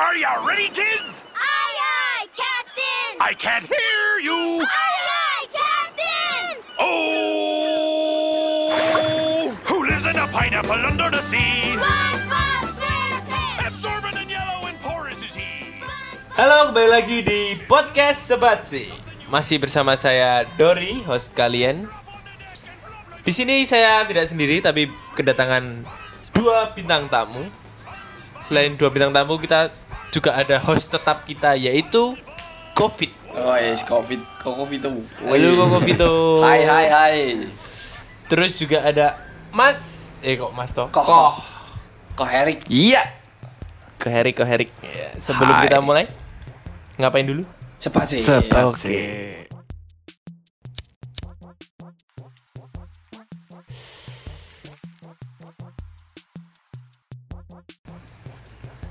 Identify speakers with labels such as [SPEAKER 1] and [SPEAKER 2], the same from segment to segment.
[SPEAKER 1] Are you ready, kids?
[SPEAKER 2] Aye, aye, Captain!
[SPEAKER 1] I can't hear you.
[SPEAKER 2] Aye, aye, Captain!
[SPEAKER 1] Oh! Who lives in a pineapple under the sea?
[SPEAKER 2] SpongeBob SquarePants!
[SPEAKER 1] Absorbent and yellow and porous is he.
[SPEAKER 3] Halo, kembali lagi di podcast Sebatsi. Masih bersama saya Dori, host kalian. Di sini saya tidak sendiri, tapi kedatangan dua bintang tamu. Selain dua bintang tamu, kita juga ada host tetap kita yaitu Covid.
[SPEAKER 4] Oh yes, covid, kok covid tuh.
[SPEAKER 3] Halo Koko Vito.
[SPEAKER 4] Hai hai hai.
[SPEAKER 3] Terus juga ada Mas, eh kok Mas toh?
[SPEAKER 4] Kok kok Erik.
[SPEAKER 5] Iya.
[SPEAKER 3] Ke Herik, ke Herik. Ya, sebelum
[SPEAKER 5] Hai.
[SPEAKER 3] kita mulai, ngapain dulu?
[SPEAKER 4] Cepat sih.
[SPEAKER 3] Oke.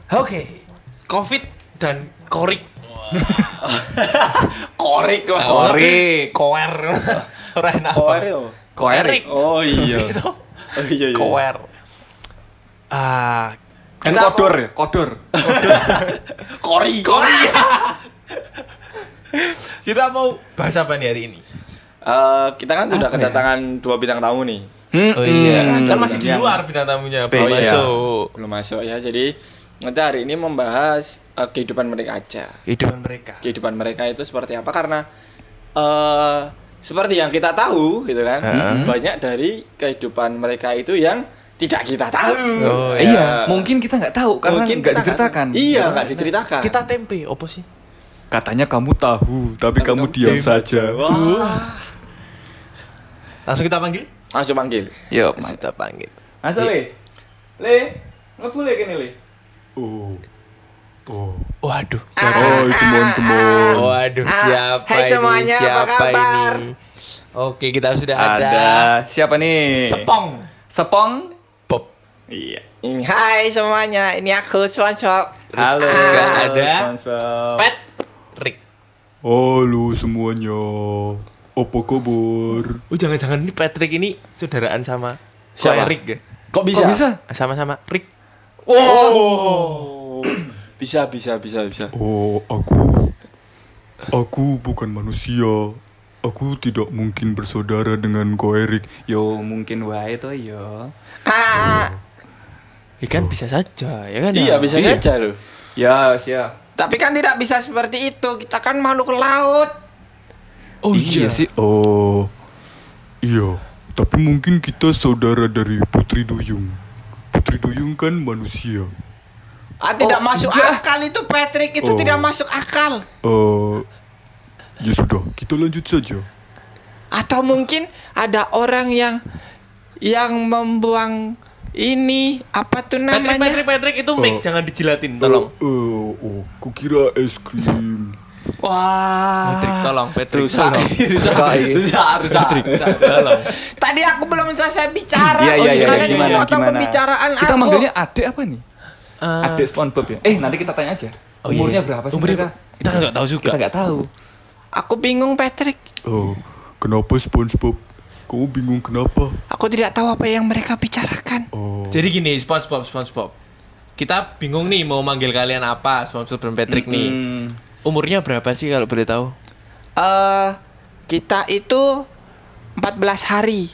[SPEAKER 3] Oke, Covid dan Korik.
[SPEAKER 4] Korek lah.
[SPEAKER 5] Korek.
[SPEAKER 3] Koer. Ora enak.
[SPEAKER 4] Koer yo.
[SPEAKER 3] Koerik.
[SPEAKER 4] Oh iya.
[SPEAKER 3] Itu
[SPEAKER 4] Oh iya iya.
[SPEAKER 3] koer. Ah,
[SPEAKER 5] Kan
[SPEAKER 3] Kita
[SPEAKER 5] kodor ya, kodor.
[SPEAKER 4] Kori.
[SPEAKER 3] Korea. kita mau bahas apa nih hari ini?
[SPEAKER 4] Eh, kita kan udah
[SPEAKER 5] Apa ya?
[SPEAKER 4] kedatangan dua bintang tamu nih.
[SPEAKER 3] Oh iya,
[SPEAKER 5] Hmm.
[SPEAKER 3] kan masih di
[SPEAKER 4] Yang-
[SPEAKER 3] luar bintang tamunya, belum
[SPEAKER 5] Spesial.
[SPEAKER 3] masuk.
[SPEAKER 4] Belum masuk ya. Jadi kita hari ini membahas eh, kehidupan mereka aja.
[SPEAKER 3] Kehidupan mereka.
[SPEAKER 4] Kehidupan mereka itu seperti apa karena eh seperti yang kita tahu gitu kan.
[SPEAKER 3] Heeh.
[SPEAKER 4] Banyak dari kehidupan mereka itu yang tidak kita tahu.
[SPEAKER 3] Oh,
[SPEAKER 5] Eh, Iya, mungkin kita nggak tahu karena
[SPEAKER 4] Mungkin
[SPEAKER 5] nggak diceritakan.
[SPEAKER 4] Iya, nggak diceritakan.
[SPEAKER 3] Kita tempe, apa sih?
[SPEAKER 5] Katanya kamu tahu, tapi kamu diam saja.
[SPEAKER 4] Wah.
[SPEAKER 3] Langsung kita panggil?
[SPEAKER 4] Langsung panggil.
[SPEAKER 5] Yuk,
[SPEAKER 3] Langsung kita panggil.
[SPEAKER 5] Masuk le. Le, nggak boleh kene le.
[SPEAKER 6] Oh, oh,
[SPEAKER 3] Waduh,
[SPEAKER 6] hai
[SPEAKER 3] siapa?
[SPEAKER 6] teman-teman.
[SPEAKER 3] Waduh, siapa
[SPEAKER 4] hai
[SPEAKER 3] ini?
[SPEAKER 4] semuanya, apa
[SPEAKER 3] siapa
[SPEAKER 4] kabar?
[SPEAKER 3] ini? Oke, kita sudah ada,
[SPEAKER 5] Ada siapa nih?
[SPEAKER 3] Sepong.
[SPEAKER 5] Sepong.
[SPEAKER 3] Bob.
[SPEAKER 5] Iya.
[SPEAKER 4] Hai semuanya, ini aku SpongeBob.
[SPEAKER 3] Terus
[SPEAKER 5] Halo.
[SPEAKER 3] juga ada
[SPEAKER 5] SpongeBob.
[SPEAKER 3] Patrick.
[SPEAKER 6] Halo semuanya. Apa kabar?
[SPEAKER 3] Oh, jangan-jangan ini Patrick ini saudaraan sama
[SPEAKER 4] Siapa?
[SPEAKER 3] Ya?
[SPEAKER 4] Kok bisa?
[SPEAKER 5] Kok bisa?
[SPEAKER 3] Sama-sama Rick.
[SPEAKER 4] Oh. bisa, bisa, bisa, bisa.
[SPEAKER 6] Oh, aku aku bukan manusia. Aku tidak mungkin bersaudara dengan Ko Erik.
[SPEAKER 5] Yo, mungkin wae to yo.
[SPEAKER 4] Ah,
[SPEAKER 3] Ya kan bisa saja, ya kan?
[SPEAKER 4] iya bisa
[SPEAKER 3] Iya.
[SPEAKER 4] saja loh.
[SPEAKER 5] Ya, siap.
[SPEAKER 4] Tapi kan tidak bisa seperti itu. Kita kan makhluk laut.
[SPEAKER 3] Oh iya,
[SPEAKER 5] sih.
[SPEAKER 6] Oh, iya. Tapi mungkin kita saudara dari Putri Duyung. Putri Duyung kan manusia.
[SPEAKER 4] Ah, tidak
[SPEAKER 5] Oh,
[SPEAKER 4] masuk
[SPEAKER 5] enggak.
[SPEAKER 4] akal itu Patrick itu
[SPEAKER 6] Oh.
[SPEAKER 4] tidak masuk akal.
[SPEAKER 6] Eh, ya sudah, kita lanjut saja.
[SPEAKER 4] Atau mungkin ada orang yang yang membuang ini apa tuh
[SPEAKER 3] Patrick,
[SPEAKER 4] namanya?
[SPEAKER 3] Patrick, Patrick itu mic
[SPEAKER 6] Oh.
[SPEAKER 3] jangan dijilatin, tolong.
[SPEAKER 6] Eh, oh, kukira es krim.
[SPEAKER 4] Wah.
[SPEAKER 3] Patrick, tolong, Patrick,
[SPEAKER 4] Rusak,
[SPEAKER 3] tolong.
[SPEAKER 4] rusak, rusak, rusak, rusak.
[SPEAKER 3] tolong.
[SPEAKER 4] Tadi aku belum selesai bicara.
[SPEAKER 5] Iya, iya, iya.
[SPEAKER 4] Kalian
[SPEAKER 5] Gimana,
[SPEAKER 4] memotong
[SPEAKER 5] gimana?
[SPEAKER 4] pembicaraan
[SPEAKER 5] Kita
[SPEAKER 4] aku.
[SPEAKER 5] manggilnya adik apa nih?
[SPEAKER 3] Eh,
[SPEAKER 5] Adik SpongeBob ya? Eh, nanti kita tanya aja.
[SPEAKER 3] oh iya.
[SPEAKER 5] Umurnya berapa sih
[SPEAKER 3] Umurnya
[SPEAKER 5] mereka?
[SPEAKER 3] Kita kan nggak tahu juga.
[SPEAKER 5] Kita nggak tahu.
[SPEAKER 4] Aku bingung Patrick.
[SPEAKER 6] Oh, kenapa SpongeBob? Kamu bingung kenapa?
[SPEAKER 4] Aku tidak tahu apa yang mereka bicarakan.
[SPEAKER 6] Oh,
[SPEAKER 3] Jadi gini, SpongeBob, SpongeBob. Kita bingung nih mau manggil kalian apa, SpongeBob dan Patrick nih.
[SPEAKER 5] Hmm.
[SPEAKER 3] Umurnya berapa sih kalau boleh tahu?
[SPEAKER 4] Eh, kita itu 14 hari.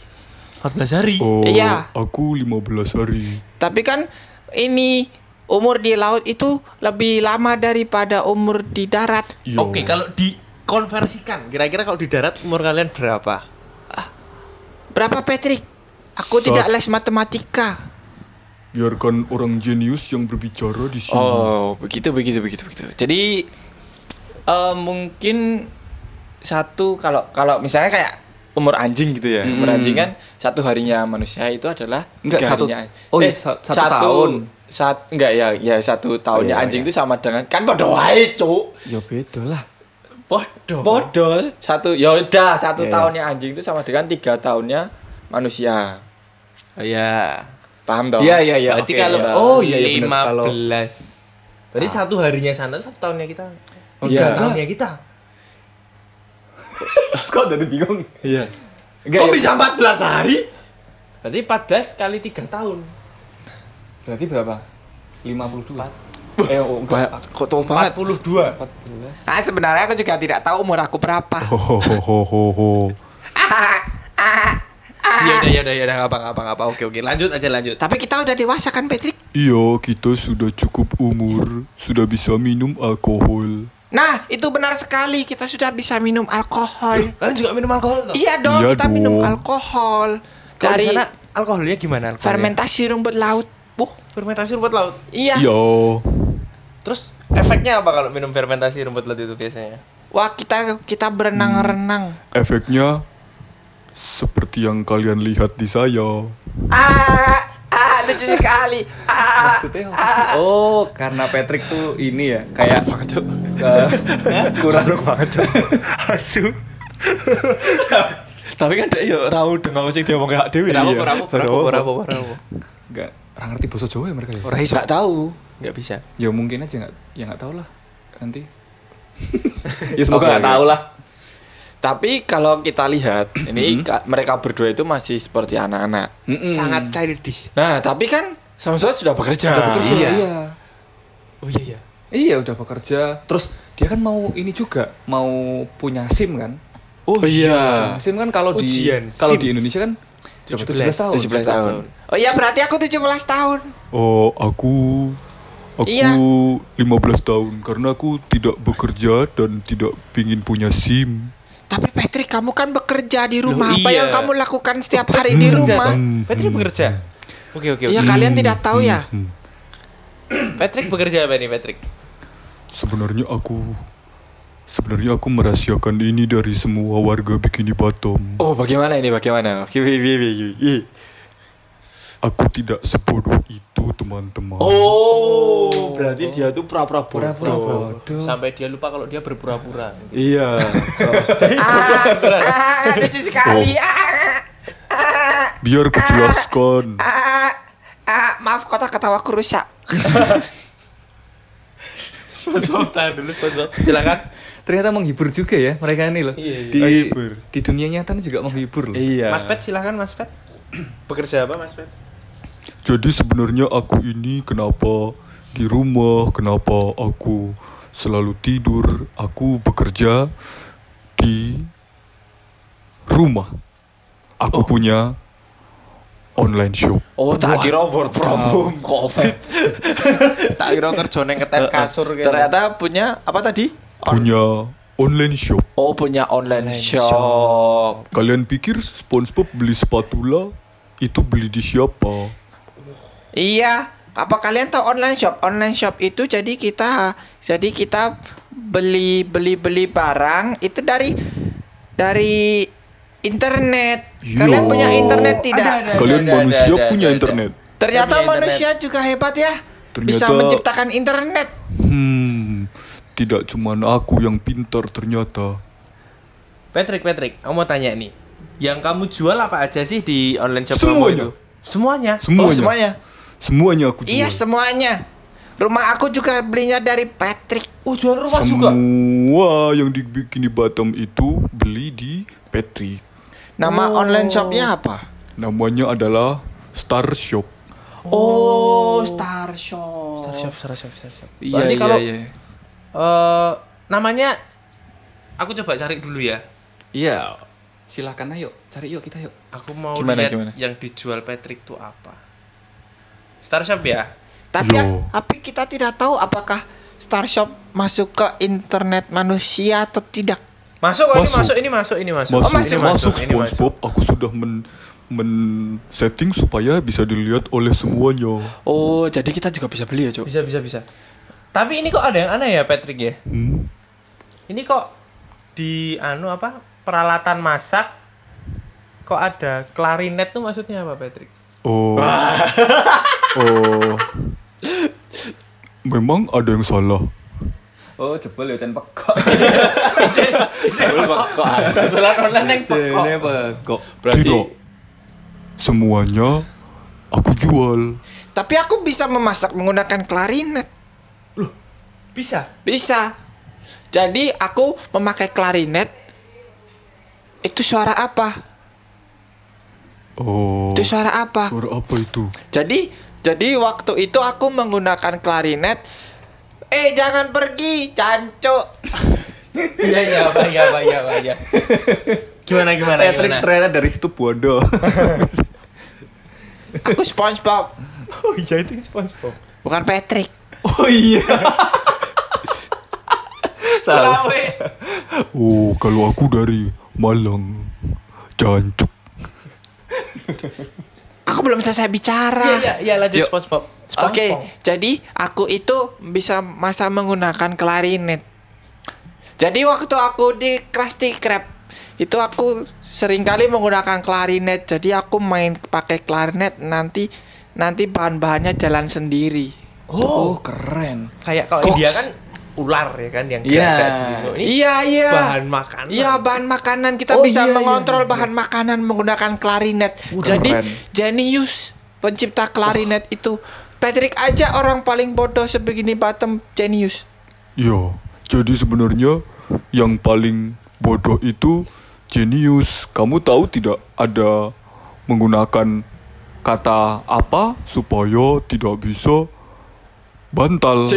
[SPEAKER 3] 14 hari.
[SPEAKER 6] oh,
[SPEAKER 4] Iya.
[SPEAKER 6] aku 15 hari.
[SPEAKER 4] Tapi kan ini umur di laut itu lebih lama daripada umur di darat.
[SPEAKER 6] Yo.
[SPEAKER 3] Oke, kalau dikonversikan, kira-kira kalau di darat umur kalian berapa?
[SPEAKER 4] Berapa Patrick? Aku
[SPEAKER 6] Sat-
[SPEAKER 4] tidak les matematika.
[SPEAKER 6] biarkan orang jenius yang berbicara di sini.
[SPEAKER 4] Oh, begitu begitu begitu begitu. Jadi eh, mungkin satu kalau kalau misalnya kayak umur anjing gitu ya. Umur
[SPEAKER 5] Hmm.
[SPEAKER 4] anjing kan satu harinya manusia itu adalah
[SPEAKER 5] Enggak,
[SPEAKER 4] tiga
[SPEAKER 5] satu-
[SPEAKER 4] harinya.
[SPEAKER 5] oh iya, sa- satu tahun.
[SPEAKER 4] Sat, enggak ya, ya satu tahunnya
[SPEAKER 5] iya,
[SPEAKER 4] anjing
[SPEAKER 5] iya.
[SPEAKER 4] itu sama dengan kan bodoh wae, Cuk.
[SPEAKER 5] Ya beda lah.
[SPEAKER 3] Bodoh.
[SPEAKER 4] Bodoh. Satu ya udah satu
[SPEAKER 5] Iya, iya.
[SPEAKER 4] tahunnya anjing itu sama dengan tiga tahunnya manusia.
[SPEAKER 3] Ya.
[SPEAKER 4] Paham dong?
[SPEAKER 5] Iya, iya, iya.
[SPEAKER 3] Berarti
[SPEAKER 5] oke,
[SPEAKER 3] kalau
[SPEAKER 5] iya. oh iya iya kalau
[SPEAKER 3] 15. Berarti satu harinya sana satu tahunnya kita.
[SPEAKER 5] Oh,
[SPEAKER 4] Iya.
[SPEAKER 3] Satu tahunnya kita.
[SPEAKER 5] kok jadi bingung.
[SPEAKER 4] Iya.
[SPEAKER 5] Enggak,
[SPEAKER 4] Kok
[SPEAKER 5] ya.
[SPEAKER 4] bisa 14 hari?
[SPEAKER 3] Berarti 14 kali 3 tahun.
[SPEAKER 5] Berarti berapa? 52.
[SPEAKER 4] Eh, oh, enggak. Kok tua banget?
[SPEAKER 3] 42.
[SPEAKER 4] Ah, sebenarnya aku juga tidak tahu umur aku berapa.
[SPEAKER 6] Ho ho ho ho ho.
[SPEAKER 3] Iya udah ya udah ya udah apa apa apa. Oke oke. Lanjut aja lanjut.
[SPEAKER 4] Tapi kita udah dewasa kan, Patrick?
[SPEAKER 6] Iya, kita sudah cukup umur, sudah bisa minum alkohol.
[SPEAKER 4] Nah, itu benar sekali. Kita sudah bisa minum alkohol.
[SPEAKER 3] Kalian juga minum alkohol toh?
[SPEAKER 4] Iya dong,
[SPEAKER 6] Iya
[SPEAKER 4] kita minum
[SPEAKER 6] dong.
[SPEAKER 4] alkohol.
[SPEAKER 3] Kalau di
[SPEAKER 4] Dari
[SPEAKER 3] sana alkoholnya gimana? Alkoholnya?
[SPEAKER 4] fermentasi rumput laut.
[SPEAKER 3] Puh, fermentasi rumput laut.
[SPEAKER 4] Iya.
[SPEAKER 6] Iya.
[SPEAKER 3] Terus efeknya apa kalau minum fermentasi rumput laut itu biasanya?
[SPEAKER 4] Wah, kita kita berenang-renang.
[SPEAKER 6] Efeknya seperti yang kalian lihat di saya.
[SPEAKER 4] Ah, ah, lucu sekali. Ah,
[SPEAKER 5] Maksudnya apa sih? Oh, karena Patrick tuh ini ya, kayak eh, kurang banget Asu.
[SPEAKER 4] Tapi kan dia ya rawu dengan sing dia ngomong kayak dewi.
[SPEAKER 3] Rapo, rapo, rapo, rapo, rapo.
[SPEAKER 5] Enggak, orang ngerti bahasa Jawa ya mereka ya?
[SPEAKER 3] Ora iso.
[SPEAKER 4] Enggak tahu.
[SPEAKER 3] Enggak bisa.
[SPEAKER 5] Ya mungkin aja enggak ya enggak tahu lah nanti. ya semoga enggak
[SPEAKER 4] oke.
[SPEAKER 5] tahu lah.
[SPEAKER 4] Tapi kalau kita lihat, ini ka- mereka berdua itu masih seperti anak-anak.
[SPEAKER 3] Sangat childish.
[SPEAKER 4] Nah, tapi kan sama-sama sudah bekerja.
[SPEAKER 5] Udah bekerja,
[SPEAKER 3] Iya.
[SPEAKER 5] iya.
[SPEAKER 3] Oh iya iya.
[SPEAKER 5] Iya udah bekerja. Terus dia kan mau ini juga, mau punya SIM kan?
[SPEAKER 4] Oh iya.
[SPEAKER 5] SIM kan kalau di
[SPEAKER 3] Ujian
[SPEAKER 5] kalau
[SPEAKER 3] SIM.
[SPEAKER 5] di Indonesia kan
[SPEAKER 3] 17
[SPEAKER 5] 17 tahun.
[SPEAKER 4] 17 tahun. Oh iya, berarti aku 17 tahun.
[SPEAKER 6] Oh, aku aku
[SPEAKER 4] Iya.
[SPEAKER 6] 15 tahun karena aku tidak bekerja dan tidak pingin punya SIM.
[SPEAKER 4] Tapi Patrick, kamu kan bekerja di rumah.
[SPEAKER 3] Loh,
[SPEAKER 4] Apa
[SPEAKER 3] iya.
[SPEAKER 4] yang kamu lakukan setiap hari di
[SPEAKER 3] Bekerja,
[SPEAKER 4] rumah?
[SPEAKER 3] toh? Patrick bekerja. Oke oke oke.
[SPEAKER 4] Iya, kalian tidak tahu ya?
[SPEAKER 6] Hmm.
[SPEAKER 3] Patrick bekerja apa nih Patrick?
[SPEAKER 6] Sebenarnya aku sebenarnya aku merahasiakan ini dari semua warga Bikini Bottom.
[SPEAKER 4] Oh, bagaimana ini? Bagaimana?
[SPEAKER 6] Aku tidak sebodoh itu, teman-teman.
[SPEAKER 4] Oh, berarti dia tuh pura-pura
[SPEAKER 5] Pura-pura bodoh.
[SPEAKER 3] Sampai dia lupa kalau dia berpura-pura.
[SPEAKER 4] Iya. ah, lucu sekali. Ah, ah,
[SPEAKER 6] Biar kujelaskan.
[SPEAKER 4] ah, ah, maaf kotak ketawaku rusak.
[SPEAKER 3] SpongeBob tahan dulu SpongeBob. Silakan.
[SPEAKER 5] Ternyata menghibur juga ya mereka ini loh.
[SPEAKER 3] Iya, iya.
[SPEAKER 5] Di,
[SPEAKER 4] Menghibur.
[SPEAKER 5] di dunia nyata juga menghibur loh.
[SPEAKER 4] Iya.
[SPEAKER 3] Mas Pet silakan Mas Pet. Bekerja apa Mas Pet?
[SPEAKER 6] Jadi sebenarnya aku ini kenapa di rumah, kenapa aku selalu tidur, aku bekerja di rumah. Aku punya online shop.
[SPEAKER 4] Oh, tak kira work from home COVID.
[SPEAKER 3] Tak kira kerja neng ngetes kasur gitu.
[SPEAKER 4] Ternyata punya apa tadi?
[SPEAKER 6] Punya online shop.
[SPEAKER 4] Oh, punya online,
[SPEAKER 3] Online
[SPEAKER 4] shop.
[SPEAKER 6] Kalian pikir SpongeBob beli spatula itu beli di siapa?
[SPEAKER 4] Iya. Apa kalian tahu online shop? Online shop itu jadi kita jadi kita beli beli beli barang itu dari dari internet.
[SPEAKER 6] Iya.
[SPEAKER 4] Kalian punya internet tidak?
[SPEAKER 3] Ada, ada.
[SPEAKER 6] Kalian manusia
[SPEAKER 3] ada, ada,
[SPEAKER 6] punya
[SPEAKER 3] ada.
[SPEAKER 6] internet.
[SPEAKER 4] Ternyata
[SPEAKER 3] Punya internet.
[SPEAKER 4] manusia juga hebat ya. Bisa
[SPEAKER 6] Ternyata-
[SPEAKER 4] menciptakan internet.
[SPEAKER 6] Hmm, tidak cuman aku yang pintar ternyata.
[SPEAKER 3] Patrick Patrick, aku mau tanya nih. Yang kamu jual apa aja sih di online shop kamu
[SPEAKER 6] Semuanya.
[SPEAKER 3] itu? Semuanya.
[SPEAKER 6] Semuanya.
[SPEAKER 4] Oh, semuanya.
[SPEAKER 6] Semuanya aku jual.
[SPEAKER 4] Iya, semuanya. Rumah aku juga belinya dari Patrick.
[SPEAKER 3] Oh, jual rumah
[SPEAKER 6] Semua
[SPEAKER 3] juga.
[SPEAKER 6] yang dibikin di Batam itu beli di Patrick.
[SPEAKER 4] Nama online shopnya apa?
[SPEAKER 6] Namanya adalah Star Shop.
[SPEAKER 4] Oh, Star Shop.
[SPEAKER 3] Star shop, star shop, star shop.
[SPEAKER 4] Iya,
[SPEAKER 3] Berarti
[SPEAKER 4] iya,
[SPEAKER 3] kalau
[SPEAKER 4] iya.
[SPEAKER 3] eh, namanya aku coba cari dulu ya.
[SPEAKER 5] Iya. Silakan ayo, cari yuk kita yuk.
[SPEAKER 3] Aku mau
[SPEAKER 4] Gimana,
[SPEAKER 3] lihat
[SPEAKER 4] gimana?
[SPEAKER 3] yang dijual Patrick itu apa. Star shop ya?
[SPEAKER 4] Tapi
[SPEAKER 6] Yo.
[SPEAKER 4] tapi kita tidak tahu apakah Star Shop masuk ke internet manusia atau tidak.
[SPEAKER 3] Masuk, oh,
[SPEAKER 6] Masuk.
[SPEAKER 3] ini masuk, ini masuk, ini masuk.
[SPEAKER 6] Masuk,
[SPEAKER 3] Oh, ini
[SPEAKER 6] masuk,
[SPEAKER 3] ini masuk.
[SPEAKER 6] SpongeBob. Aku sudah men men setting supaya bisa dilihat oleh semuanya.
[SPEAKER 4] Oh, jadi kita juga bisa beli ya, Cok.
[SPEAKER 3] Bisa, bisa, bisa. Tapi ini kok ada yang aneh ya Patrick ya?
[SPEAKER 6] Hmm.
[SPEAKER 3] Ini kok di anu apa peralatan masak kok ada klarinet tuh maksudnya apa Patrick?
[SPEAKER 6] Oh. oh. Memang ada yang salah.
[SPEAKER 5] Oh, jebol ya Chan pekok.
[SPEAKER 3] Setelah online yang
[SPEAKER 5] Jene pekok.
[SPEAKER 6] Tidak. Semuanya aku jual.
[SPEAKER 4] Tapi aku bisa memasak menggunakan klarinet.
[SPEAKER 3] bisa.
[SPEAKER 4] Bisa. Jadi aku memakai klarinet. Itu suara apa?
[SPEAKER 6] Oh.
[SPEAKER 4] Itu suara apa?
[SPEAKER 6] Suara apa itu?
[SPEAKER 4] Jadi jadi waktu itu aku menggunakan klarinet Eh jangan pergi, cancuk.
[SPEAKER 3] Iya iya apa iya apa iya apa iya. Gimana gimana
[SPEAKER 5] Patrick
[SPEAKER 3] gimana?
[SPEAKER 5] ternyata dari situ bodoh.
[SPEAKER 4] Aku SpongeBob,
[SPEAKER 3] Oh iya itu SpongeBob.
[SPEAKER 4] bukan Patrick.
[SPEAKER 5] oh iya. Salah.
[SPEAKER 6] Oh, kalau aku dari Malang. Jancuk.
[SPEAKER 4] Aku belum selesai bicara.
[SPEAKER 3] Iya iya iya lanjut
[SPEAKER 5] Yuk.
[SPEAKER 3] SpongeBob.
[SPEAKER 4] Oke,
[SPEAKER 3] SpongeBob.
[SPEAKER 4] jadi aku itu bisa masa menggunakan klarinet. Jadi waktu aku di Krusty Krab itu aku sering kali menggunakan klarinet. Jadi aku main pakai klarinet nanti nanti bahan-bahannya jalan sendiri.
[SPEAKER 5] Oh, keren.
[SPEAKER 3] Kayak kalau India kan ular ya kan yang
[SPEAKER 5] Iya.
[SPEAKER 3] gerak sendiri. Ini
[SPEAKER 4] Iya iya.
[SPEAKER 3] bahan makanan.
[SPEAKER 4] Iya bahan makanan kita
[SPEAKER 5] Oh,
[SPEAKER 4] bisa
[SPEAKER 5] iya, iya,
[SPEAKER 4] mengontrol
[SPEAKER 5] iya.
[SPEAKER 4] bahan makanan menggunakan klarinet.
[SPEAKER 5] Wah,
[SPEAKER 4] Jadi
[SPEAKER 5] keren.
[SPEAKER 4] jenius pencipta klarinet itu Patrick aja orang paling bodoh sebegini bottom jenius.
[SPEAKER 6] Ya, jadi sebenarnya yang paling bodoh itu jenius. Kamu tahu tidak ada menggunakan kata apa supaya tidak bisa bantal.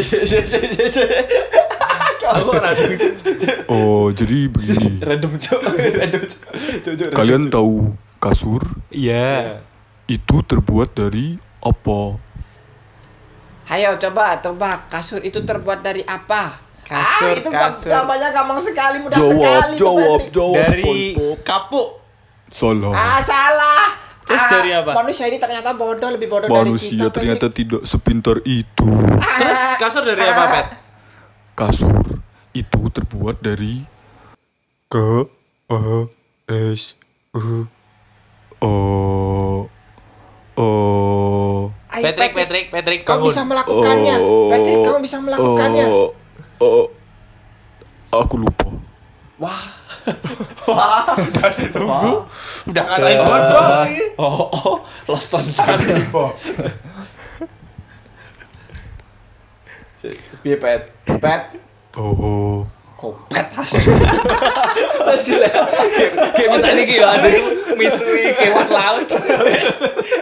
[SPEAKER 6] Oh, jadi begini.
[SPEAKER 5] Random cok. Random cok.
[SPEAKER 6] Kalian tahu kasur
[SPEAKER 3] Iya.
[SPEAKER 6] itu terbuat dari apa?
[SPEAKER 4] Ayo coba tebak kasur itu terbuat dari apa?
[SPEAKER 3] Kasur,
[SPEAKER 4] ah, itu
[SPEAKER 3] kasur.
[SPEAKER 4] jawabannya gampang sekali, mudah
[SPEAKER 6] Jawab,
[SPEAKER 4] sekali
[SPEAKER 6] jawab,
[SPEAKER 4] Patrick.
[SPEAKER 6] jawab.
[SPEAKER 3] Dari kapuk.
[SPEAKER 6] Salah.
[SPEAKER 4] Ah salah.
[SPEAKER 3] Terus
[SPEAKER 4] Ah,
[SPEAKER 3] dari apa?
[SPEAKER 4] Manusia ini ternyata bodoh lebih bodoh dari
[SPEAKER 6] Manusia
[SPEAKER 4] kita.
[SPEAKER 6] ternyata tidak sepintar itu.
[SPEAKER 4] Patrick.
[SPEAKER 3] Terus
[SPEAKER 4] Ah,
[SPEAKER 3] kasur dari apa,
[SPEAKER 4] ah,
[SPEAKER 3] Pet?
[SPEAKER 6] Kasur itu terbuat dari K A S U O O
[SPEAKER 4] Ayo,
[SPEAKER 3] Patrick, Patrick, Patrick,
[SPEAKER 4] Kau
[SPEAKER 3] bangun.
[SPEAKER 4] bisa melakukannya. Patrick, kamu bisa melakukannya.
[SPEAKER 6] Oh, oh, aku lupa.
[SPEAKER 4] Wah.
[SPEAKER 3] Tunggu. Udah ngatain bodoh.
[SPEAKER 5] Oh, oh, lost on Piye pet? Pet.
[SPEAKER 6] Oh,
[SPEAKER 5] Kopet hasil. Kayak misalnya gitu ada misui kewan laut.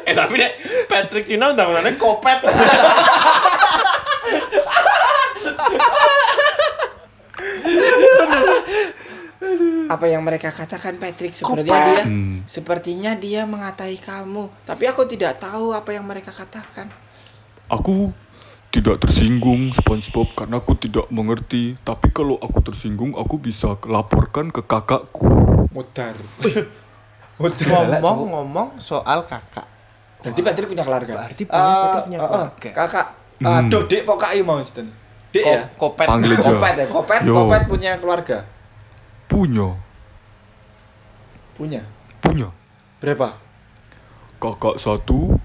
[SPEAKER 3] eh tapi deh Patrick Cina udah mana kopet.
[SPEAKER 4] Apa yang mereka katakan Patrick sepertinya dia
[SPEAKER 6] Hmm.
[SPEAKER 4] sepertinya dia mengatai kamu. Tapi aku tidak tahu apa yang mereka katakan.
[SPEAKER 6] aku tidak tersinggung SpongeBob karena aku tidak mengerti. Tapi kalau aku tersinggung, aku bisa laporkan ke kakakku.
[SPEAKER 5] Mudar.
[SPEAKER 3] Ngomong-ngomong soal kakak.
[SPEAKER 4] Berarti Patrick punya keluarga.
[SPEAKER 3] Berarti punya-
[SPEAKER 4] Eh,
[SPEAKER 3] punya
[SPEAKER 4] eh, eh,
[SPEAKER 3] keluarga.
[SPEAKER 4] Kakak.
[SPEAKER 6] Hmm.
[SPEAKER 4] Aduh, Dik pokai mau Sten.
[SPEAKER 5] Dek ya?
[SPEAKER 3] Ko- Kopet.
[SPEAKER 6] Panggil.
[SPEAKER 5] Kopet ya, kopet, kopet punya keluarga.
[SPEAKER 6] Punya,
[SPEAKER 5] Punya.
[SPEAKER 6] punya.
[SPEAKER 5] Berapa?
[SPEAKER 6] Kakak satu,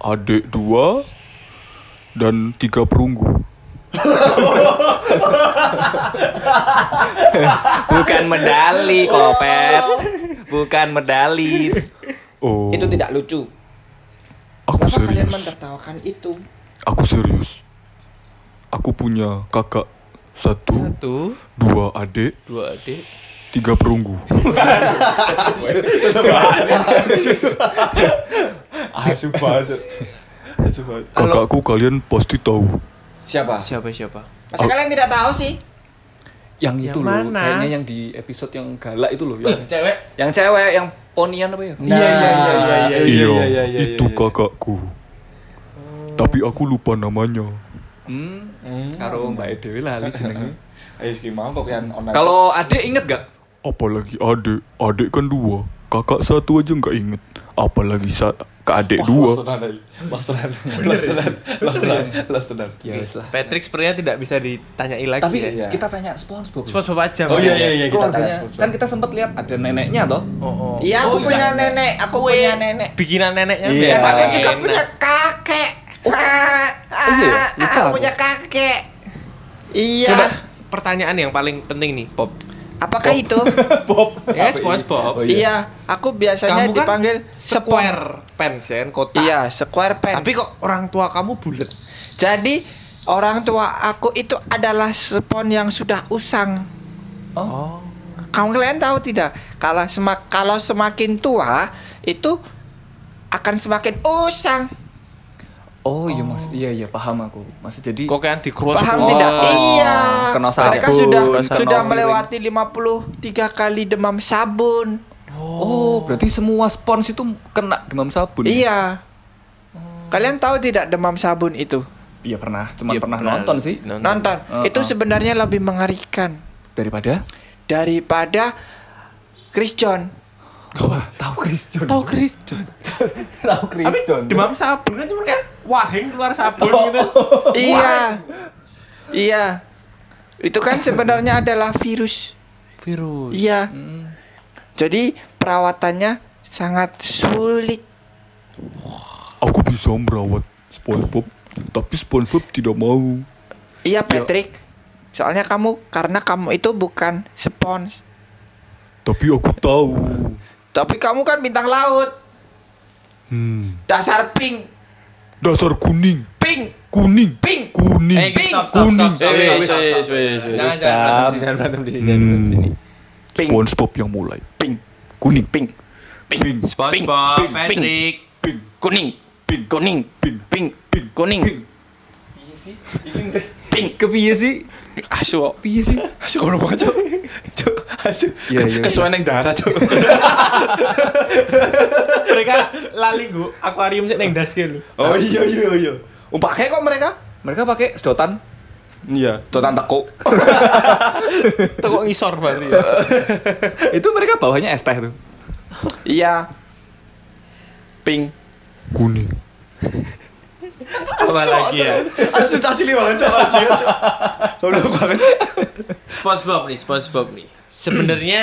[SPEAKER 6] adik dua, dan tiga perunggu.
[SPEAKER 5] Bukan medali, kopet. Bukan medali.
[SPEAKER 6] Oh,
[SPEAKER 4] Itu tidak lucu.
[SPEAKER 6] aku
[SPEAKER 4] Kenapa kalian
[SPEAKER 6] serius.
[SPEAKER 4] menertawakan itu?
[SPEAKER 6] Aku serius. Aku punya kakak satu,
[SPEAKER 3] Satu,
[SPEAKER 6] dua adik,
[SPEAKER 3] dua adik.
[SPEAKER 6] tiga perunggu.
[SPEAKER 5] Asu banget.
[SPEAKER 6] Kakakku kalian pasti tahu.
[SPEAKER 5] Siapa?
[SPEAKER 3] Siapa siapa?
[SPEAKER 4] Masa kalian tidak tahu sih?
[SPEAKER 5] Yang
[SPEAKER 3] Yang
[SPEAKER 5] itu loh, kayaknya yang di episode yang galak itu loh, yang
[SPEAKER 3] Cewek.
[SPEAKER 5] yang cewek yang ponian apa ya?
[SPEAKER 3] Iya, iya, iya, iya,
[SPEAKER 6] Iya, itu kakakku. Tapi aku lupa namanya.
[SPEAKER 5] Hmm, karo Mbak Dewi lali jenenge.
[SPEAKER 7] Ayo ski mangkok yang online.
[SPEAKER 5] Kalau adik inget gak?
[SPEAKER 6] Apalagi adik, adik kan dua. Kakak satu aja nggak inget. Apalagi sa ke adik
[SPEAKER 7] Wah,
[SPEAKER 6] dua.
[SPEAKER 7] Lost tenan, ayo. Lost tenan. Lost tenan. Lost tenan. Lost tenan.
[SPEAKER 5] Ya wis lah.
[SPEAKER 3] Patrick sepertinya tidak bisa ditanyai lagi
[SPEAKER 5] Tapi
[SPEAKER 3] ya.
[SPEAKER 7] iya.
[SPEAKER 5] kita tanya SpongeBob.
[SPEAKER 3] SpongeBob aja.
[SPEAKER 7] Oh iya iya iya kita tanya.
[SPEAKER 5] Kan kita sempat lihat ada neneknya toh.
[SPEAKER 3] Oh, oh.
[SPEAKER 4] Iya, aku
[SPEAKER 3] Oh,
[SPEAKER 4] punya
[SPEAKER 3] iya.
[SPEAKER 4] nenek. Aku
[SPEAKER 3] Kue.
[SPEAKER 4] punya nenek.
[SPEAKER 3] Bikinan neneknya
[SPEAKER 5] Iya.
[SPEAKER 3] biar
[SPEAKER 4] Dan aku juga
[SPEAKER 3] enak.
[SPEAKER 4] punya kakek. Ah, ah,
[SPEAKER 5] iya? Aku.
[SPEAKER 4] punya kakek. Iya.
[SPEAKER 3] Coba pertanyaan yang paling penting nih, Pop.
[SPEAKER 4] Apakah itu?
[SPEAKER 3] Ya, SpongeBob.
[SPEAKER 5] Oh,
[SPEAKER 4] iya. aku biasanya
[SPEAKER 3] Kamu kan
[SPEAKER 4] dipanggil
[SPEAKER 3] square pants ya, kotak.
[SPEAKER 4] Iya, square pants.
[SPEAKER 3] Tapi kok orang tua kamu bulat?
[SPEAKER 4] Jadi orang tua aku itu adalah spon yang sudah usang.
[SPEAKER 3] Oh.
[SPEAKER 4] Kamu kalian tahu tidak? Kalau semak kalau semakin tua itu akan semakin usang.
[SPEAKER 5] Oh iya mas, iya iya paham aku. Mas jadi
[SPEAKER 3] Kok kayak di cross
[SPEAKER 4] Paham tidak? Iya.
[SPEAKER 5] Kena
[SPEAKER 4] Mereka
[SPEAKER 5] sabun,
[SPEAKER 4] sudah
[SPEAKER 5] kena
[SPEAKER 4] sudah melewati 53 kali demam sabun.
[SPEAKER 5] Oh, berarti semua spons itu kena demam sabun. ya?
[SPEAKER 4] Iya. Kalian tahu tidak demam sabun itu?
[SPEAKER 5] Iya pernah, cuma
[SPEAKER 3] Iya,
[SPEAKER 5] pernah
[SPEAKER 3] pernah
[SPEAKER 5] nonton sih.
[SPEAKER 4] Nonton.
[SPEAKER 5] Uh,
[SPEAKER 4] Itu
[SPEAKER 5] uh.
[SPEAKER 4] sebenarnya lebih mengerikan
[SPEAKER 5] Daripada
[SPEAKER 4] daripada Chris John.
[SPEAKER 5] Wah, tahu Chris John.
[SPEAKER 3] Tahu Chris John.
[SPEAKER 5] tahu Chris
[SPEAKER 3] Tapi
[SPEAKER 5] John.
[SPEAKER 3] demam sabun kan cuma kayak wahing keluar sabun gitu.
[SPEAKER 4] Iya. Iya. Itu kan sebenarnya adalah virus.
[SPEAKER 3] Virus.
[SPEAKER 4] Iya.
[SPEAKER 5] Hmm.
[SPEAKER 4] Jadi perawatannya sangat sulit.
[SPEAKER 6] Aku bisa merawat SpongeBob, tapi SpongeBob tidak mau.
[SPEAKER 4] Iya Patrick. Soalnya kamu karena kamu itu bukan spons.
[SPEAKER 6] Tapi aku tahu.
[SPEAKER 4] Tapi kamu kan bintang laut.
[SPEAKER 6] Hmm.
[SPEAKER 4] Dasar pink.
[SPEAKER 6] Dasar kuning,
[SPEAKER 4] Pink.
[SPEAKER 6] kuning,
[SPEAKER 4] Pink.
[SPEAKER 6] kuning.
[SPEAKER 3] Eh,
[SPEAKER 4] Pink.
[SPEAKER 3] stop, stop, stop, stop,
[SPEAKER 4] Eh,
[SPEAKER 3] stop, stop,
[SPEAKER 4] wes,
[SPEAKER 3] Jangan
[SPEAKER 5] wes.
[SPEAKER 3] jangan berantem di sini, jangan berantem di sini, jangan berantem di sini.
[SPEAKER 4] Pink.
[SPEAKER 6] SpongeBob yang mulai.
[SPEAKER 4] Pink.
[SPEAKER 6] Kuning,
[SPEAKER 4] Pink.
[SPEAKER 6] pink,
[SPEAKER 3] SpongeBob,
[SPEAKER 4] Pink.
[SPEAKER 3] Patrick.
[SPEAKER 6] pink,
[SPEAKER 4] Kuning.
[SPEAKER 6] pink,
[SPEAKER 4] Kuning.
[SPEAKER 6] pink,
[SPEAKER 4] Pink.
[SPEAKER 6] pink,
[SPEAKER 4] Kuning.
[SPEAKER 5] Pink kepiye sih?
[SPEAKER 4] Asu. kok.
[SPEAKER 5] Piye sih?
[SPEAKER 7] Asu kalau banget cok. Cok, asu.
[SPEAKER 5] Iya, iya,
[SPEAKER 7] Kesuwen yang darah cok.
[SPEAKER 3] Mereka lali gua akuarium sih neng das gitu.
[SPEAKER 7] Oh iya iya iya. Pakai kok mereka?
[SPEAKER 5] Mereka pakai sedotan.
[SPEAKER 7] Iya, totan teko.
[SPEAKER 3] Itu kok ngisor berarti ya.
[SPEAKER 5] itu mereka bawahnya es teh tuh.
[SPEAKER 4] Iya. Pink.
[SPEAKER 6] kuning.
[SPEAKER 3] Apa lagi ya?
[SPEAKER 7] Asu banget cok. Asu cok. Goblok banget.
[SPEAKER 3] SpongeBob nih, SpongeBob nih. Sebenarnya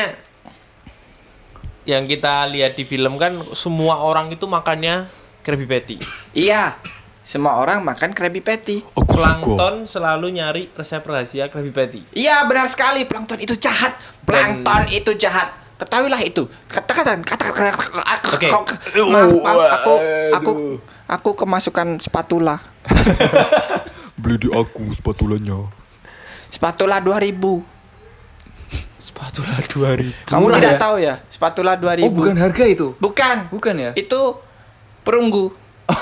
[SPEAKER 3] yang kita lihat di film kan semua orang itu makannya Krabby Patty.
[SPEAKER 4] Iya. Semua orang makan Krabby Patty.
[SPEAKER 6] Aku suka.
[SPEAKER 3] Plankton selalu nyari resep rahasia Krabby Patty.
[SPEAKER 4] Iya benar sekali plankton itu jahat. Plankton itu jahat. Ketahuilah itu. Katakan kata kata
[SPEAKER 3] Oke.
[SPEAKER 4] Maaf, maaf, aku aku aku kemasukan spatula.
[SPEAKER 6] Beli di aku spatulanya.
[SPEAKER 4] Spatula 2000.
[SPEAKER 3] Spatula 2000.
[SPEAKER 4] Kamu
[SPEAKER 5] Murah
[SPEAKER 4] tidak
[SPEAKER 5] ya?
[SPEAKER 4] tahu ya? Spatula 2000.
[SPEAKER 5] Oh, bukan harga itu.
[SPEAKER 4] Bukan.
[SPEAKER 5] Bukan ya?
[SPEAKER 4] Itu perunggu.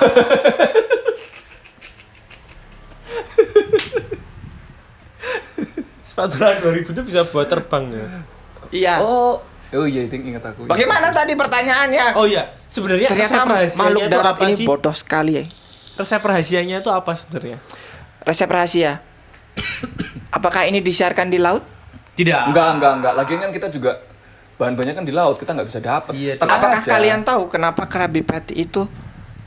[SPEAKER 3] Spatula 2000 itu bisa buat terbang ya.
[SPEAKER 4] Iya.
[SPEAKER 5] Oh, oh iya, itu ingat aku.
[SPEAKER 4] Bagaimana tadi pertanyaannya?
[SPEAKER 3] Oh iya, sebenarnya
[SPEAKER 4] Ternyata
[SPEAKER 3] resep rahasianya
[SPEAKER 4] makhluk
[SPEAKER 3] itu
[SPEAKER 4] darat
[SPEAKER 3] apa
[SPEAKER 4] ini
[SPEAKER 3] sih?
[SPEAKER 4] bodoh sekali ya.
[SPEAKER 3] Resep rahasianya itu apa sebenarnya?
[SPEAKER 4] Resep rahasia. Apakah ini disiarkan di laut?
[SPEAKER 3] Tidak.
[SPEAKER 5] Enggak, enggak, enggak. Lagian kan kita juga bahan-bahannya kan di laut, kita nggak bisa dapat.
[SPEAKER 3] Iya,
[SPEAKER 4] Apakah
[SPEAKER 5] aja.
[SPEAKER 4] kalian tahu kenapa Krabby Patty itu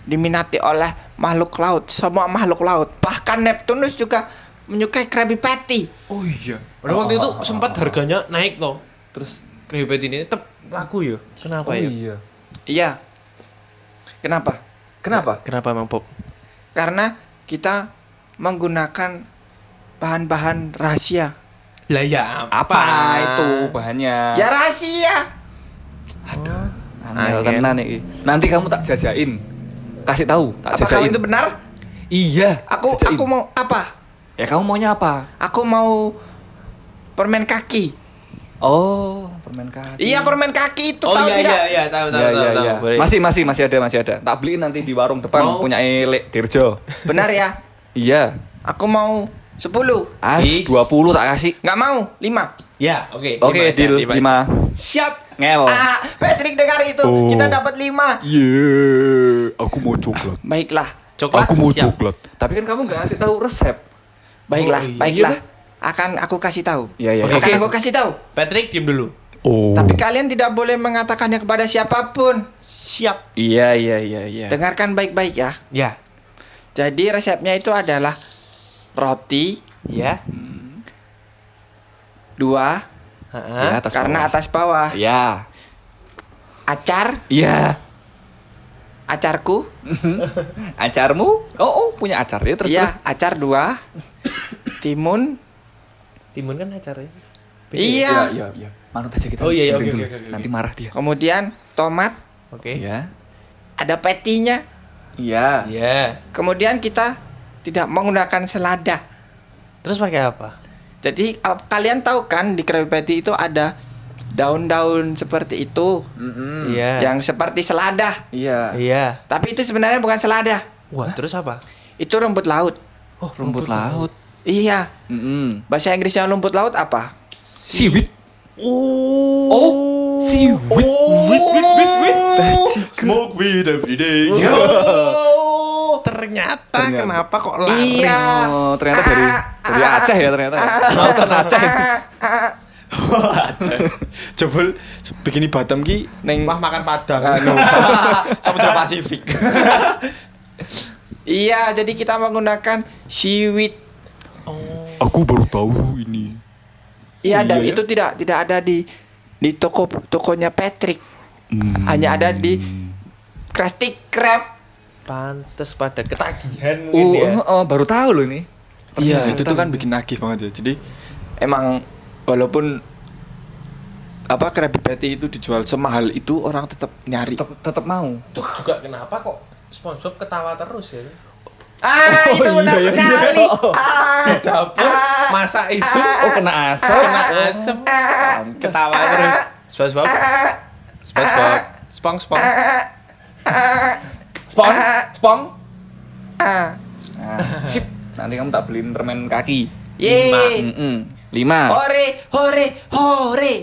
[SPEAKER 4] diminati oleh makhluk laut? Semua makhluk laut. Bahkan Neptunus juga menyukai Krabby Patty.
[SPEAKER 3] Oh iya. Pada waktu itu sempat harganya naik loh.
[SPEAKER 5] Terus
[SPEAKER 3] Patty ini tetap laku ya. Kenapa
[SPEAKER 5] oh
[SPEAKER 3] ya?
[SPEAKER 5] iya.
[SPEAKER 4] Iya. Kenapa?
[SPEAKER 5] Kenapa?
[SPEAKER 3] Kenapa emang Pop?
[SPEAKER 4] Karena kita menggunakan bahan-bahan rahasia.
[SPEAKER 3] Lah ya
[SPEAKER 5] Apa itu bahannya?
[SPEAKER 4] Ya rahasia.
[SPEAKER 5] Angel
[SPEAKER 3] Angel.
[SPEAKER 5] tenan iki. Nanti kamu tak jajain. Kasih tahu, tak
[SPEAKER 4] Apakah
[SPEAKER 5] jajain.
[SPEAKER 4] itu benar?
[SPEAKER 5] Iya.
[SPEAKER 4] Aku
[SPEAKER 5] jajain.
[SPEAKER 4] aku mau apa?
[SPEAKER 5] Ya kamu maunya apa?
[SPEAKER 4] Aku mau permen kaki.
[SPEAKER 5] Oh, permen kaki.
[SPEAKER 4] Iya permen kaki itu
[SPEAKER 3] Oh
[SPEAKER 4] tahu
[SPEAKER 3] iya
[SPEAKER 4] tidak?
[SPEAKER 3] iya iya tahu tahu
[SPEAKER 5] Iya,
[SPEAKER 3] tahu
[SPEAKER 5] iya,
[SPEAKER 3] tahu.
[SPEAKER 5] iya.
[SPEAKER 3] Boleh.
[SPEAKER 5] Masih, masih, masih ada, masih ada. Tak beliin nanti di warung depan
[SPEAKER 3] Mau?
[SPEAKER 5] punya Elek Dirjo.
[SPEAKER 4] Benar ya?
[SPEAKER 5] Iya.
[SPEAKER 4] Aku mau 10
[SPEAKER 5] As
[SPEAKER 3] Is.
[SPEAKER 5] 20 tak kasih.
[SPEAKER 4] Nggak mau 5
[SPEAKER 3] Ya, oke.
[SPEAKER 5] Oke,
[SPEAKER 3] lima aja,
[SPEAKER 5] deal
[SPEAKER 3] lima aja.
[SPEAKER 5] 5.
[SPEAKER 3] Siap.
[SPEAKER 5] Ngel.
[SPEAKER 4] Ah, Patrick dengar itu.
[SPEAKER 6] Oh.
[SPEAKER 4] Kita dapat 5
[SPEAKER 6] Yeah, aku mau coklat.
[SPEAKER 4] Baiklah.
[SPEAKER 3] Coklat.
[SPEAKER 6] Aku mau
[SPEAKER 3] siap.
[SPEAKER 6] coklat.
[SPEAKER 5] Tapi kan kamu nggak ngasih tahu resep.
[SPEAKER 4] Baiklah,
[SPEAKER 3] Oh, iya.
[SPEAKER 4] baiklah.
[SPEAKER 5] Iya,
[SPEAKER 4] Akan aku kasih tahu.
[SPEAKER 5] Iya, iya.
[SPEAKER 3] Oke.
[SPEAKER 4] aku kasih tahu.
[SPEAKER 3] Patrick diam dulu.
[SPEAKER 6] Oh.
[SPEAKER 4] Tapi kalian tidak boleh mengatakannya kepada siapa pun.
[SPEAKER 3] Siap.
[SPEAKER 5] Iya, iya, iya, iya.
[SPEAKER 4] Dengarkan baik-baik ya.
[SPEAKER 3] Ya.
[SPEAKER 4] Jadi resepnya itu adalah roti
[SPEAKER 3] Ya.
[SPEAKER 4] dua
[SPEAKER 3] Heeh.
[SPEAKER 5] Ya, atas
[SPEAKER 4] karena
[SPEAKER 5] bawah.
[SPEAKER 4] atas bawah.
[SPEAKER 5] Iya.
[SPEAKER 4] Acar,
[SPEAKER 5] Iya.
[SPEAKER 4] acarku.
[SPEAKER 5] Acarmu? Oh, oh, punya acar ya terus terus.
[SPEAKER 4] Iya, acar dua. Timun.
[SPEAKER 3] Timun kan acaranya.
[SPEAKER 4] Iya.
[SPEAKER 5] iya, iya. Manut aja kita.
[SPEAKER 3] Oh, iya, iya, oke, oke, oke, oke.
[SPEAKER 5] Nanti marah dia.
[SPEAKER 4] Kemudian tomat,
[SPEAKER 3] Oke.
[SPEAKER 5] Iya.
[SPEAKER 4] ada petinya.
[SPEAKER 5] Iya.
[SPEAKER 3] Iya.
[SPEAKER 4] Kemudian kita tidak menggunakan selada.
[SPEAKER 3] Terus pakai apa?
[SPEAKER 4] Jadi kalian tahu kan di Krabby Patty itu ada daun-daun seperti itu.
[SPEAKER 3] Iya.
[SPEAKER 4] yang seperti selada.
[SPEAKER 5] Iya.
[SPEAKER 3] Iya.
[SPEAKER 4] Tapi itu sebenarnya bukan selada.
[SPEAKER 3] Wah, terus apa?
[SPEAKER 4] Itu rumput laut.
[SPEAKER 5] Oh, rumput laut.
[SPEAKER 4] Iya.
[SPEAKER 5] Mm-mm.
[SPEAKER 4] Bahasa Inggrisnya rumput laut apa?
[SPEAKER 5] Siwit. Oh, siwit.
[SPEAKER 3] Wit wit wit wit.
[SPEAKER 7] Smoke weed every day.
[SPEAKER 3] Oh, ternyata,
[SPEAKER 5] Ternyata.
[SPEAKER 3] kenapa kok laris?
[SPEAKER 4] Iya.
[SPEAKER 5] Oh, ternyata dari dari Aceh ya ternyata. ya. Lautan Aceh.
[SPEAKER 7] Jebul bikini Batam ki neng
[SPEAKER 3] Wah makan padang.
[SPEAKER 7] anu Samudra Pasifik.
[SPEAKER 4] Iya, jadi kita menggunakan seaweed.
[SPEAKER 6] Aku baru tahu ini.
[SPEAKER 4] Iya, dan
[SPEAKER 7] iya ya?
[SPEAKER 4] itu tidak tidak ada di di toko tokonya Patrick.
[SPEAKER 6] Hmm.
[SPEAKER 4] Hanya ada di Krusty Krab.
[SPEAKER 3] Pantes pada ketagihan
[SPEAKER 5] Oh,
[SPEAKER 3] mungkin ya.
[SPEAKER 5] oh, baru tahu loh ini.
[SPEAKER 7] Iya, itu tuh kan bikin nagih banget ya. Jadi emang walaupun apa Krabby Patty itu dijual semahal itu orang tetap nyari.
[SPEAKER 5] Tetap tetap mau.
[SPEAKER 3] Cuk, juga kenapa kok SpongeBob ketawa terus ya?
[SPEAKER 4] Ah, itu benar
[SPEAKER 5] iya, iya.
[SPEAKER 4] sekali.
[SPEAKER 5] Oh.
[SPEAKER 4] Ah,
[SPEAKER 3] Di dapur masak itu
[SPEAKER 5] Oh, kena asap.
[SPEAKER 3] kena asem ketawa terus. SpongeBob. SpongeBob. Spong spong.
[SPEAKER 5] Spong, spong.
[SPEAKER 4] ah.
[SPEAKER 5] Sip. Nanti kamu tak beliin permen kaki.
[SPEAKER 4] Yeay.
[SPEAKER 5] Mm-mm. Lima.
[SPEAKER 4] Hore, hore, hore.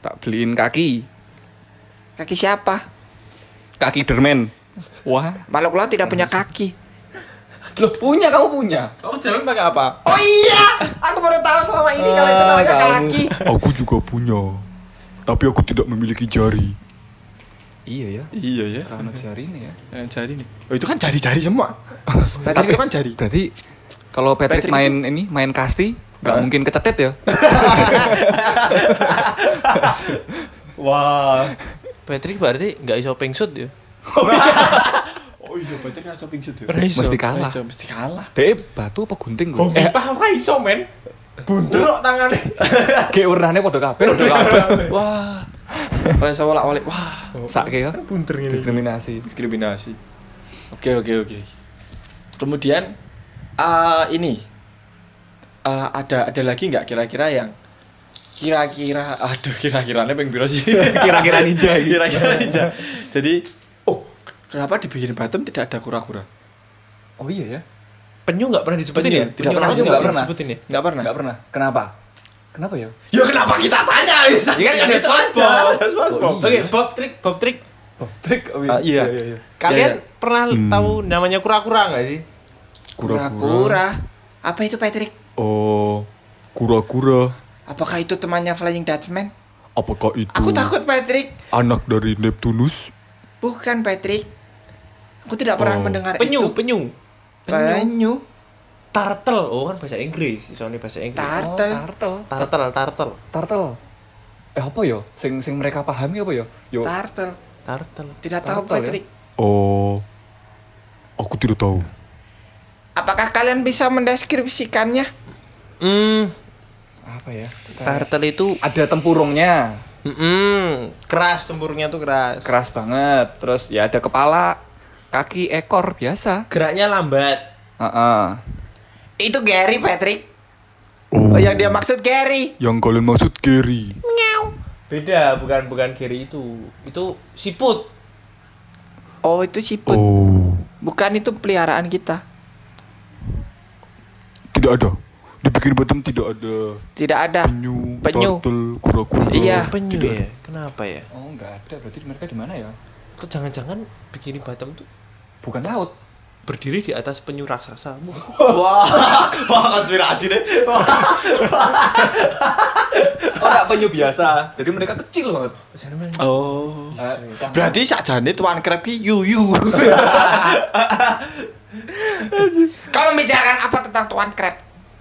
[SPEAKER 5] Tak beliin kaki.
[SPEAKER 4] Kaki siapa?
[SPEAKER 5] Kaki dermen. Wah.
[SPEAKER 4] Makhluk laut tidak punya kaki.
[SPEAKER 5] Loh, punya kamu punya.
[SPEAKER 3] Kamu jalan pakai apa?
[SPEAKER 4] Oh iya, aku baru tahu selama ini kalau itu namanya
[SPEAKER 5] Ah, kamu.
[SPEAKER 4] kaki.
[SPEAKER 6] Aku juga punya. Tapi aku tidak memiliki jari.
[SPEAKER 5] Iya ya.
[SPEAKER 7] Iya ya.
[SPEAKER 5] Anak jari ini ya.
[SPEAKER 7] Eh, jari nih. Oh, itu kan jari-jari semua. Patrick itu kan jari.
[SPEAKER 5] Berarti kalau Patrick,
[SPEAKER 4] Patrick
[SPEAKER 5] main ini main kasti nggak
[SPEAKER 7] Hah?
[SPEAKER 5] mungkin kecetet ya.
[SPEAKER 7] Wah.
[SPEAKER 3] Patrick berarti nggak iso pengsut ya?
[SPEAKER 7] Oh iya, Patrick kan shopping.
[SPEAKER 5] Mesti kalah.
[SPEAKER 7] Iso, Mesti kalah.
[SPEAKER 5] Dek batu apa gunting
[SPEAKER 3] Oh,
[SPEAKER 5] gue? Eh,
[SPEAKER 3] Mipah ora iso men. Bunter kok tangannya.
[SPEAKER 5] kayak warnanya podo kabeh, podo kabeh.
[SPEAKER 7] Wah. Ora iso wolak-walik. Wah.
[SPEAKER 5] Sak ya.
[SPEAKER 3] Bunter ini.
[SPEAKER 5] Diskriminasi.
[SPEAKER 7] diskriminasi. Oke oke oke. oke. Kemudian eh ini eh, ada ada lagi nggak kira-kira yang kira-kira aduh kira-kiranya pengen biro sih
[SPEAKER 5] Kira-kira ninja
[SPEAKER 7] kira-kira ninja jadi oh kenapa dibikin Batam tidak ada kura-kura
[SPEAKER 5] Oh iya ya.
[SPEAKER 3] Penyu nggak pernah disebutin
[SPEAKER 7] Penyu,
[SPEAKER 3] ya?
[SPEAKER 7] tidak pernah,
[SPEAKER 3] langsung
[SPEAKER 5] nggak pernah.
[SPEAKER 3] disebutin ya?
[SPEAKER 7] nggak pernah
[SPEAKER 5] Enggak pernah. Kenapa? Kenapa ya?
[SPEAKER 7] ya kenapa kita tanya
[SPEAKER 3] Ya kan ada
[SPEAKER 7] Itu aja,
[SPEAKER 3] SpongeBob.
[SPEAKER 7] ada SpongeBob.
[SPEAKER 3] Oke, Bob Trick, Bob Trick.
[SPEAKER 5] Trik. Oh,
[SPEAKER 7] Ah, iya. iya,
[SPEAKER 3] Kalian
[SPEAKER 7] iya.
[SPEAKER 3] pernah
[SPEAKER 6] Hmm.
[SPEAKER 3] tahu namanya kura-kura nggak sih?
[SPEAKER 4] Kura-kura. Apa itu Patrick?
[SPEAKER 6] Oh, kura-kura.
[SPEAKER 4] Apakah itu temannya Flying Dutchman?
[SPEAKER 6] Apakah itu
[SPEAKER 4] Aku takut Patrick.
[SPEAKER 6] anak dari Neptunus?
[SPEAKER 4] Bukan Patrick. Aku tidak pernah
[SPEAKER 6] Oh.
[SPEAKER 4] mendengar
[SPEAKER 3] Penyu,
[SPEAKER 4] itu.
[SPEAKER 3] penyu.
[SPEAKER 4] Penyu.
[SPEAKER 3] Turtle. Oh kan bahasa Inggris. Soalnya bahasa Inggris.
[SPEAKER 4] Turtle.
[SPEAKER 5] Turtle.
[SPEAKER 3] Turtle, turtle,
[SPEAKER 5] Turtle. Eh apa ya? Sing sing mereka pahami apa ya? Yo.
[SPEAKER 4] Turtle.
[SPEAKER 3] turtle.
[SPEAKER 4] Tidak tahu
[SPEAKER 5] Turtle, ya?
[SPEAKER 4] Patrick.
[SPEAKER 6] Oh, aku tidak tahu.
[SPEAKER 4] Apakah kalian bisa mendeskripsikannya?
[SPEAKER 3] Hmm,
[SPEAKER 5] Apa ya?
[SPEAKER 3] turtle itu
[SPEAKER 5] Ada tempurungnya.
[SPEAKER 3] hmm, keras tempurungnya tuh keras.
[SPEAKER 5] Keras banget. Terus ya ada kepala, kaki, ekor biasa.
[SPEAKER 3] Geraknya lambat.
[SPEAKER 5] Heeh.
[SPEAKER 4] Itu Gary Patrick.
[SPEAKER 6] Oh,
[SPEAKER 4] Oh, yang dia maksud Gary.
[SPEAKER 6] yang kalian maksud Gary.
[SPEAKER 3] Beda, bukan bukan Gary itu. Itu siput.
[SPEAKER 4] Oh, itu siput.
[SPEAKER 6] Oh,
[SPEAKER 4] Bukan itu peliharaan kita.
[SPEAKER 6] tidak ada. Dibikin Batam tidak ada
[SPEAKER 4] Tidak ada.
[SPEAKER 6] penyu,
[SPEAKER 4] Penyu.
[SPEAKER 6] turtle, kura-kura.
[SPEAKER 4] Iya.
[SPEAKER 3] penyu
[SPEAKER 6] Tidak
[SPEAKER 3] ya. Kenapa ya?
[SPEAKER 5] Oh, enggak ada. Berarti mereka di mana ya?
[SPEAKER 3] Atau jangan-jangan bikini Batam tuh
[SPEAKER 5] Bukan laut.
[SPEAKER 3] berdiri di atas penyu raksasa.
[SPEAKER 7] wah wah konspirasi deh Wah.
[SPEAKER 5] Oh, enggak penyu biasa. Jadi mereka kecil banget.
[SPEAKER 7] oh
[SPEAKER 5] Eh,
[SPEAKER 7] berarti sakjane tuan krab ki yu yu
[SPEAKER 4] Kalau membicarakan apa tentang Tuan Crab,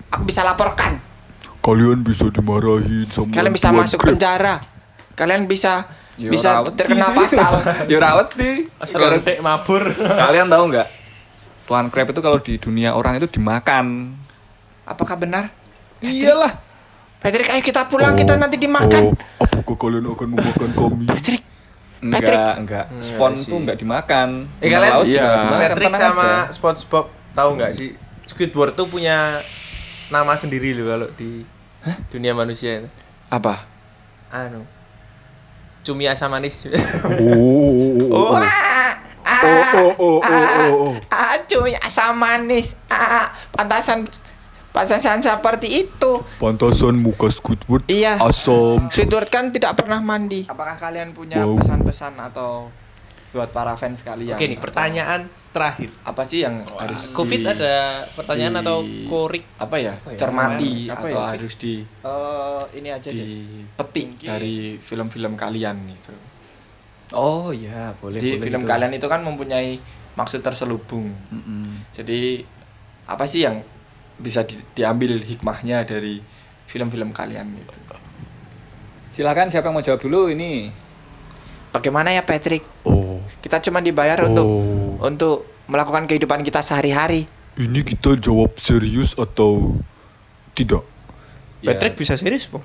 [SPEAKER 4] aku bisa laporkan.
[SPEAKER 6] Kalian bisa dimarahin sama
[SPEAKER 4] Kalian bisa
[SPEAKER 6] Tuan
[SPEAKER 4] masuk
[SPEAKER 6] Crab.
[SPEAKER 4] penjara. Kalian bisa
[SPEAKER 5] Yo,
[SPEAKER 4] bisa
[SPEAKER 5] rawat
[SPEAKER 4] terkena pasal.
[SPEAKER 5] Yo rawat nih.
[SPEAKER 3] Asal rentek mabur.
[SPEAKER 5] Kalian tahu nggak? Tuan crab itu kalau di dunia orang itu dimakan.
[SPEAKER 4] Apakah benar?
[SPEAKER 5] Iyalah.
[SPEAKER 4] Patrick, ayo kita pulang,
[SPEAKER 6] Oh,
[SPEAKER 4] kita nanti dimakan.
[SPEAKER 6] Oh, apakah kalian akan memakan kami?
[SPEAKER 4] Patrick,
[SPEAKER 5] Enggak,
[SPEAKER 4] Patrick.
[SPEAKER 5] enggak. Spon
[SPEAKER 3] sih.
[SPEAKER 5] tuh enggak dimakan.
[SPEAKER 3] Eh, kalian-
[SPEAKER 5] Laut
[SPEAKER 7] Iya.
[SPEAKER 5] dimakan,
[SPEAKER 3] Patrick
[SPEAKER 5] tenang
[SPEAKER 3] sama
[SPEAKER 5] aja.
[SPEAKER 3] SpongeBob tahu nggak sih? Squidward tuh punya nama sendiri loh kalau di dunia manusia itu.
[SPEAKER 7] apa
[SPEAKER 3] Anu cumi asam manis.
[SPEAKER 6] Oh. oh. Oh, oh, oh, oh, oh. oh, oh. Ah,
[SPEAKER 4] ah, cumi asam manis. Ah, ah, pantasan pantasan seperti itu.
[SPEAKER 6] Pantasan muka Squidward.
[SPEAKER 4] Iya.
[SPEAKER 6] Asam.
[SPEAKER 4] Squidward kan tidak pernah mandi. Apakah kalian punya pesan-pesan atau buat para fans kalian
[SPEAKER 3] Oke nih, pertanyaan terakhir.
[SPEAKER 7] apa sih yang harus
[SPEAKER 3] Covid
[SPEAKER 7] di-
[SPEAKER 3] ada pertanyaan
[SPEAKER 7] di-
[SPEAKER 3] atau korik?
[SPEAKER 7] apa ya
[SPEAKER 5] ya?
[SPEAKER 7] cermati
[SPEAKER 5] Apa
[SPEAKER 7] atau
[SPEAKER 5] ya?
[SPEAKER 7] harus di
[SPEAKER 4] Eh, ini aja deh
[SPEAKER 7] dipetik dari film-film kalian gitu.
[SPEAKER 5] Oh iya, boleh
[SPEAKER 7] Jadi
[SPEAKER 5] boleh
[SPEAKER 7] film
[SPEAKER 5] gitu.
[SPEAKER 7] kalian itu kan mempunyai maksud terselubung.
[SPEAKER 5] Mm-mm.
[SPEAKER 7] Jadi apa sih yang bisa di- diambil hikmahnya dari film-film kalian gitu?
[SPEAKER 5] Silakan siapa yang mau jawab dulu ini?
[SPEAKER 4] Bagaimana ya Patrick
[SPEAKER 6] Oh,
[SPEAKER 4] kita cuma dibayar untuk
[SPEAKER 6] oh.
[SPEAKER 4] untuk melakukan kehidupan kita sehari-hari
[SPEAKER 6] Ini kita jawab serius atau tidak?
[SPEAKER 7] Ya.
[SPEAKER 3] Patrick bisa serius, Bu.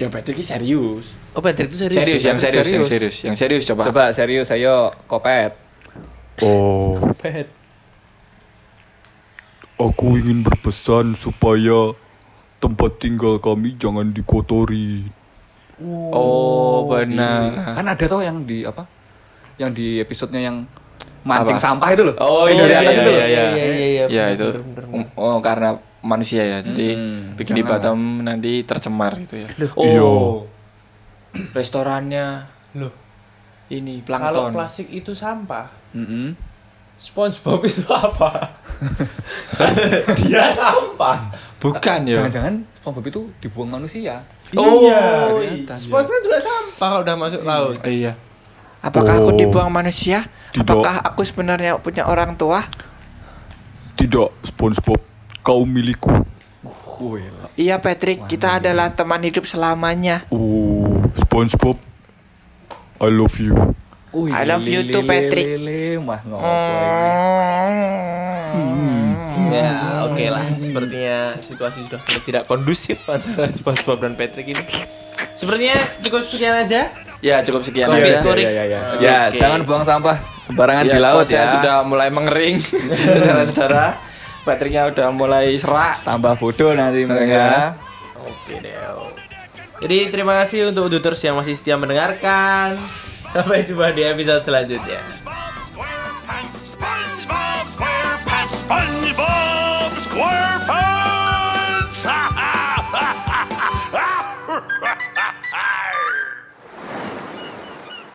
[SPEAKER 7] Ya Patrick ini serius.
[SPEAKER 3] Oh, Patrick itu serius.
[SPEAKER 7] Serius,
[SPEAKER 3] ya?
[SPEAKER 7] yang serius, yang
[SPEAKER 5] serius.
[SPEAKER 7] serius, yang serius coba.
[SPEAKER 5] Coba serius, ayo kopet.
[SPEAKER 6] Oh,
[SPEAKER 3] Pet.
[SPEAKER 6] aku ingin berpesan supaya tempat tinggal kami jangan dikotori.
[SPEAKER 7] Oh, benar.
[SPEAKER 5] Kan ada tuh yang di apa? Yang di episodenya yang mancing
[SPEAKER 7] Apa?
[SPEAKER 5] sampah itu loh.
[SPEAKER 7] Oh,
[SPEAKER 3] Oh, iya,
[SPEAKER 7] atas
[SPEAKER 3] iya,
[SPEAKER 7] itu.
[SPEAKER 3] iya, iya, iya, iya,
[SPEAKER 7] Ya itu. Oh, karena manusia ya. Jadi
[SPEAKER 5] Hmm,
[SPEAKER 7] bikin di Batam nanti tercemar gitu ya.
[SPEAKER 6] Iya.
[SPEAKER 7] Oh. Restorannya
[SPEAKER 3] Loh,
[SPEAKER 7] ini
[SPEAKER 3] kalau
[SPEAKER 7] plankton.
[SPEAKER 3] plastik itu sampah,
[SPEAKER 5] Mm-mm.
[SPEAKER 3] SpongeBob itu apa? Dia sampah.
[SPEAKER 7] Bukan ya.
[SPEAKER 5] Jangan-jangan SpongeBob itu dibuang manusia.
[SPEAKER 3] Oh, iya.
[SPEAKER 5] ternyata.
[SPEAKER 3] SpongeBob juga sampah kalau udah masuk laut.
[SPEAKER 7] Iya.
[SPEAKER 4] apakah aku
[SPEAKER 6] Oh.
[SPEAKER 4] dibuang manusia
[SPEAKER 6] Tidak.
[SPEAKER 4] apakah aku sebenarnya punya orang tua
[SPEAKER 6] Tidak, SpongeBob, kau milikku.
[SPEAKER 4] iya Patrick kita adalah teman hidup selamanya
[SPEAKER 6] Oh, SpongeBob, I love you.
[SPEAKER 4] I love you too, Patrick.
[SPEAKER 5] Mah ngopo
[SPEAKER 3] Ya, oke lah. Sepertinya situasi sudah tidak kondusif antara SpongeBob dan Patrick ini. Sepertinya cukup sekian aja.
[SPEAKER 7] Ya, cukup sekian
[SPEAKER 3] Kopi
[SPEAKER 7] aja.
[SPEAKER 3] Korik.
[SPEAKER 5] Ya, ya, ya. Ya,
[SPEAKER 3] Oke.
[SPEAKER 5] jangan buang sampah sembarangan
[SPEAKER 7] Ya,
[SPEAKER 5] di laut ya.
[SPEAKER 7] sudah mulai mengering. Saudara-saudara, Patricknya udah mulai serak.
[SPEAKER 5] tambah bodoh nanti mereka.
[SPEAKER 3] Oke deh. Jadi terima kasih untuk uduters yang masih setia mendengarkan. Sampai jumpa di episode selanjutnya.
[SPEAKER 1] SpongeBob SquarePants, SpongeBob SquarePants, SpongeBob SquarePants.